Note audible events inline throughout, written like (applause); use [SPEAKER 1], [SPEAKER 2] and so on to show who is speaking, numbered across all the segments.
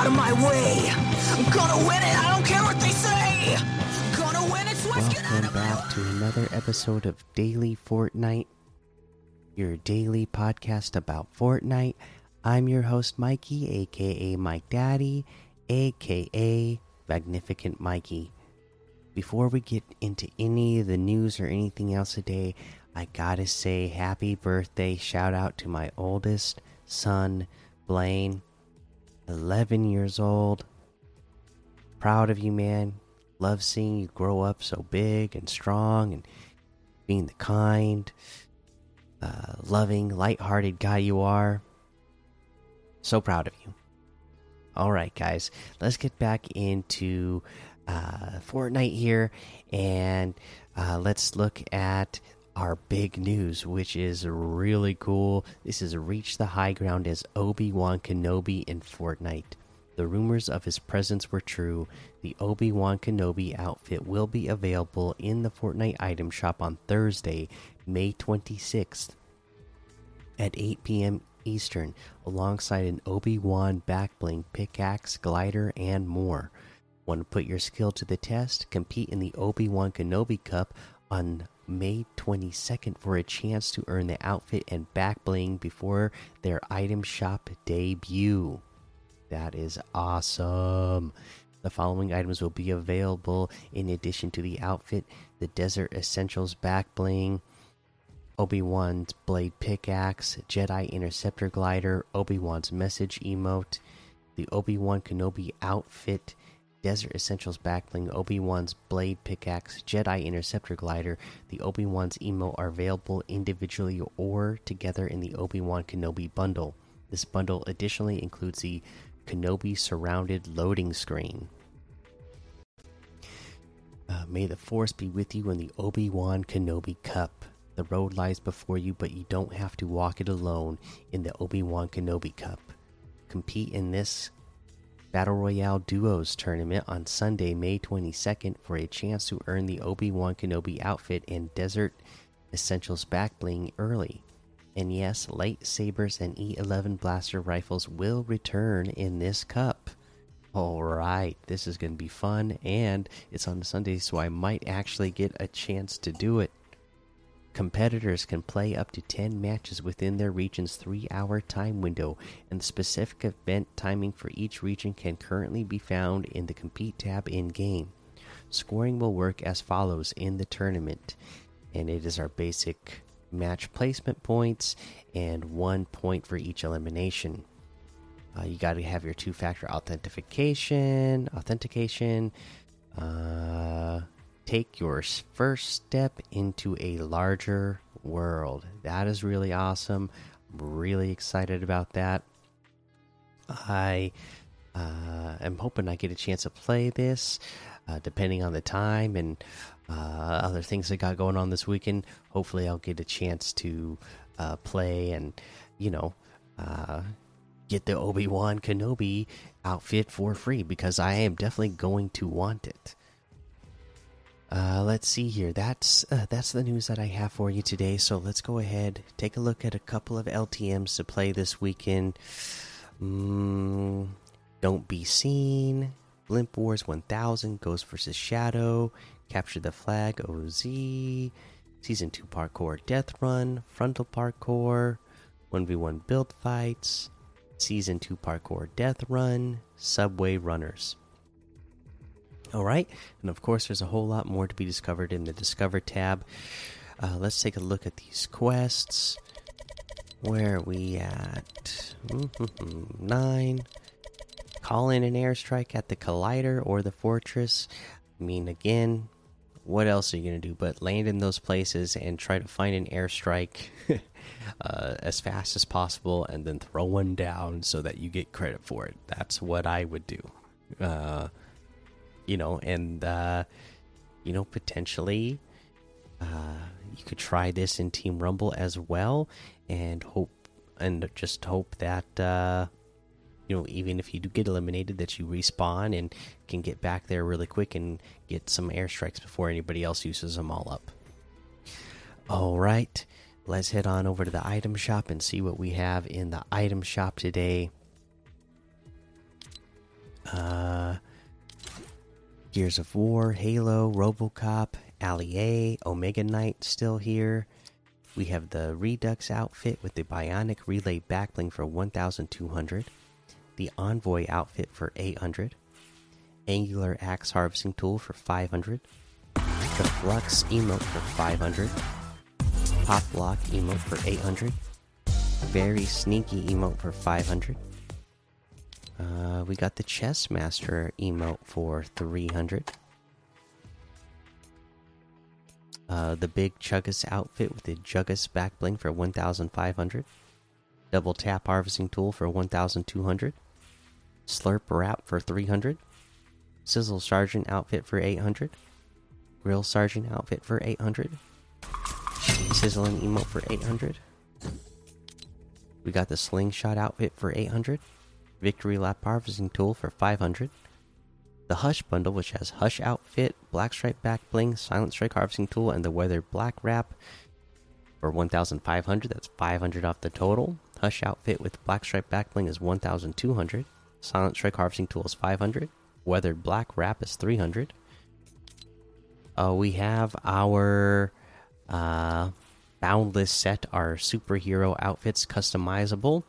[SPEAKER 1] out of my way. I'm gonna win it, I don't care what they say. Gonna win it, Swiss, get out
[SPEAKER 2] Welcome back to another episode of Daily Fortnite, your daily podcast about Fortnite. I'm your host, Mikey, aka Mike Daddy, aka Magnificent Mikey. Before we get into any of the news or anything else today, I gotta say happy birthday shout out to my oldest son, Blaine, 11 years old. Proud of you, man. Love seeing you grow up so big and strong and being the kind, uh, loving, light-hearted guy you are. So proud of you. All right, guys, let's get back into uh, Fortnite here and uh, let's look at our big news, which is really cool. This is Reach the High Ground as Obi Wan Kenobi in Fortnite. The rumors of his presence were true. The Obi Wan Kenobi outfit will be available in the Fortnite item shop on Thursday, May 26th at 8 p.m. Eastern, alongside an Obi Wan backbling, pickaxe, glider, and more. Want to put your skill to the test? Compete in the Obi Wan Kenobi Cup on May 22nd for a chance to earn the outfit and back bling before their item shop debut. That is awesome. The following items will be available in addition to the outfit the Desert Essentials back bling, Obi Wan's Blade Pickaxe, Jedi Interceptor Glider, Obi Wan's Message Emote, the Obi Wan Kenobi outfit, Desert Essentials backbling, Obi Wan's Blade Pickaxe, Jedi Interceptor Glider, the Obi Wan's Emo are available individually or together in the Obi Wan Kenobi bundle. This bundle additionally includes the Kenobi surrounded loading screen. Uh, may the Force be with you in the Obi Wan Kenobi Cup. The road lies before you, but you don't have to walk it alone in the Obi Wan Kenobi Cup. Compete in this Battle Royale Duos tournament on Sunday, May 22nd, for a chance to earn the Obi Wan Kenobi outfit and Desert Essentials back bling early. And yes, lightsabers and E11 blaster rifles will return in this cup. Alright, this is going to be fun, and it's on Sunday, so I might actually get a chance to do it. Competitors can play up to 10 matches within their region's 3 hour time window, and the specific event timing for each region can currently be found in the Compete tab in game. Scoring will work as follows in the tournament, and it is our basic match placement points and one point for each elimination. Uh, you got to have your two factor authentication, authentication. Uh, take your first step into a larger world. That is really awesome. I'm really excited about that. I uh, am hoping I get a chance to play this, uh, depending on the time and uh, other things I got going on this weekend. Hopefully, I'll get a chance to uh, play and, you know, uh, get the Obi Wan Kenobi outfit for free because I am definitely going to want it. Uh, let's see here. That's uh, that's the news that I have for you today. So let's go ahead, take a look at a couple of LTM's to play this weekend. Mm, Don't be seen. Limp Wars 1000. Ghost versus Shadow. Capture the Flag. OZ. Season 2 Parkour Death Run. Frontal Parkour. 1v1 Build Fights. Season 2 Parkour Death Run. Subway Runners. All right, and of course, there's a whole lot more to be discovered in the Discover tab. Uh, let's take a look at these quests. Where are we at? Nine. Call in an airstrike at the Collider or the Fortress. I mean, again, what else are you going to do but land in those places and try to find an airstrike (laughs) uh, as fast as possible and then throw one down so that you get credit for it? That's what I would do. Uh, you know, and uh, you know potentially uh, you could try this in Team Rumble as well, and hope and just hope that uh, you know even if you do get eliminated, that you respawn and can get back there really quick and get some airstrikes before anybody else uses them all up. All right, let's head on over to the item shop and see what we have in the item shop today. uh, Gears of War, Halo, Robocop, Ali Omega Knight still here. We have the Redux outfit with the Bionic Relay backbling for 1200, the Envoy outfit for 800, Angular Axe Harvesting Tool for 500, the Flux emote for 500, Pop Lock emote for 800, Very Sneaky emote for 500. Uh, we got the Chess Master emote for 300. Uh, the big Chuggus outfit with the Juggus back bling for 1,500. Double tap harvesting tool for 1,200. Slurp wrap for 300. Sizzle Sergeant outfit for 800. Grill Sergeant outfit for 800. Sizzling emote for 800. We got the Slingshot outfit for 800. Victory Lap harvesting tool for 500 the Hush bundle, which has Hush outfit, Black Stripe back bling, Silent Strike harvesting tool, and the Weather Black wrap for 1,500. That's 500 off the total. Hush outfit with Black Stripe back bling is 1,200. Silent Strike harvesting tool is 500. Weathered Black wrap is 300. Uh, we have our uh, Boundless set, our superhero outfits customizable.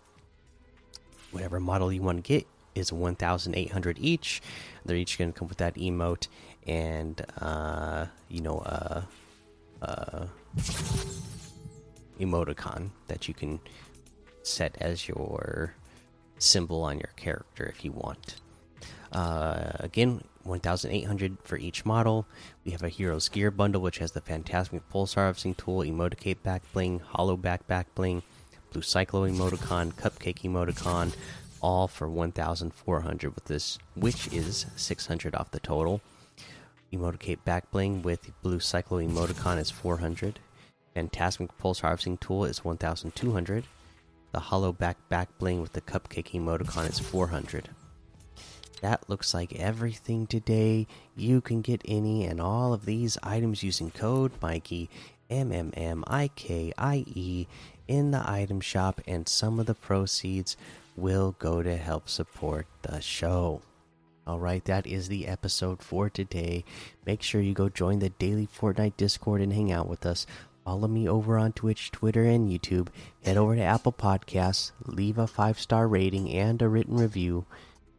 [SPEAKER 2] Whatever model you want to get is 1,800 each. They're each going to come with that emote and, uh, you know, uh, uh, emoticon that you can set as your symbol on your character if you want. Uh, again, 1,800 for each model. We have a Hero's Gear bundle, which has the Phantasmic Pulse Harvesting Tool, Emoticate Back Bling, Hollow Back Back Bling, Blue Cyclo Emoticon, Cupcake Emoticon, all for 1,400 with this, which is 600 off the total. Emoticate back bling with blue cyclo emoticon is 400. Phantasmic pulse harvesting tool is 1,200. The hollow back back bling with the cupcake emoticon is 400. That looks like everything today. You can get any and all of these items using code Mikey M M M I K I E in the item shop, and some of the proceeds will go to help support the show. All right, that is the episode for today. Make sure you go join the daily Fortnite Discord and hang out with us. Follow me over on Twitch, Twitter, and YouTube. Head over to Apple Podcasts, leave a five star rating and a written review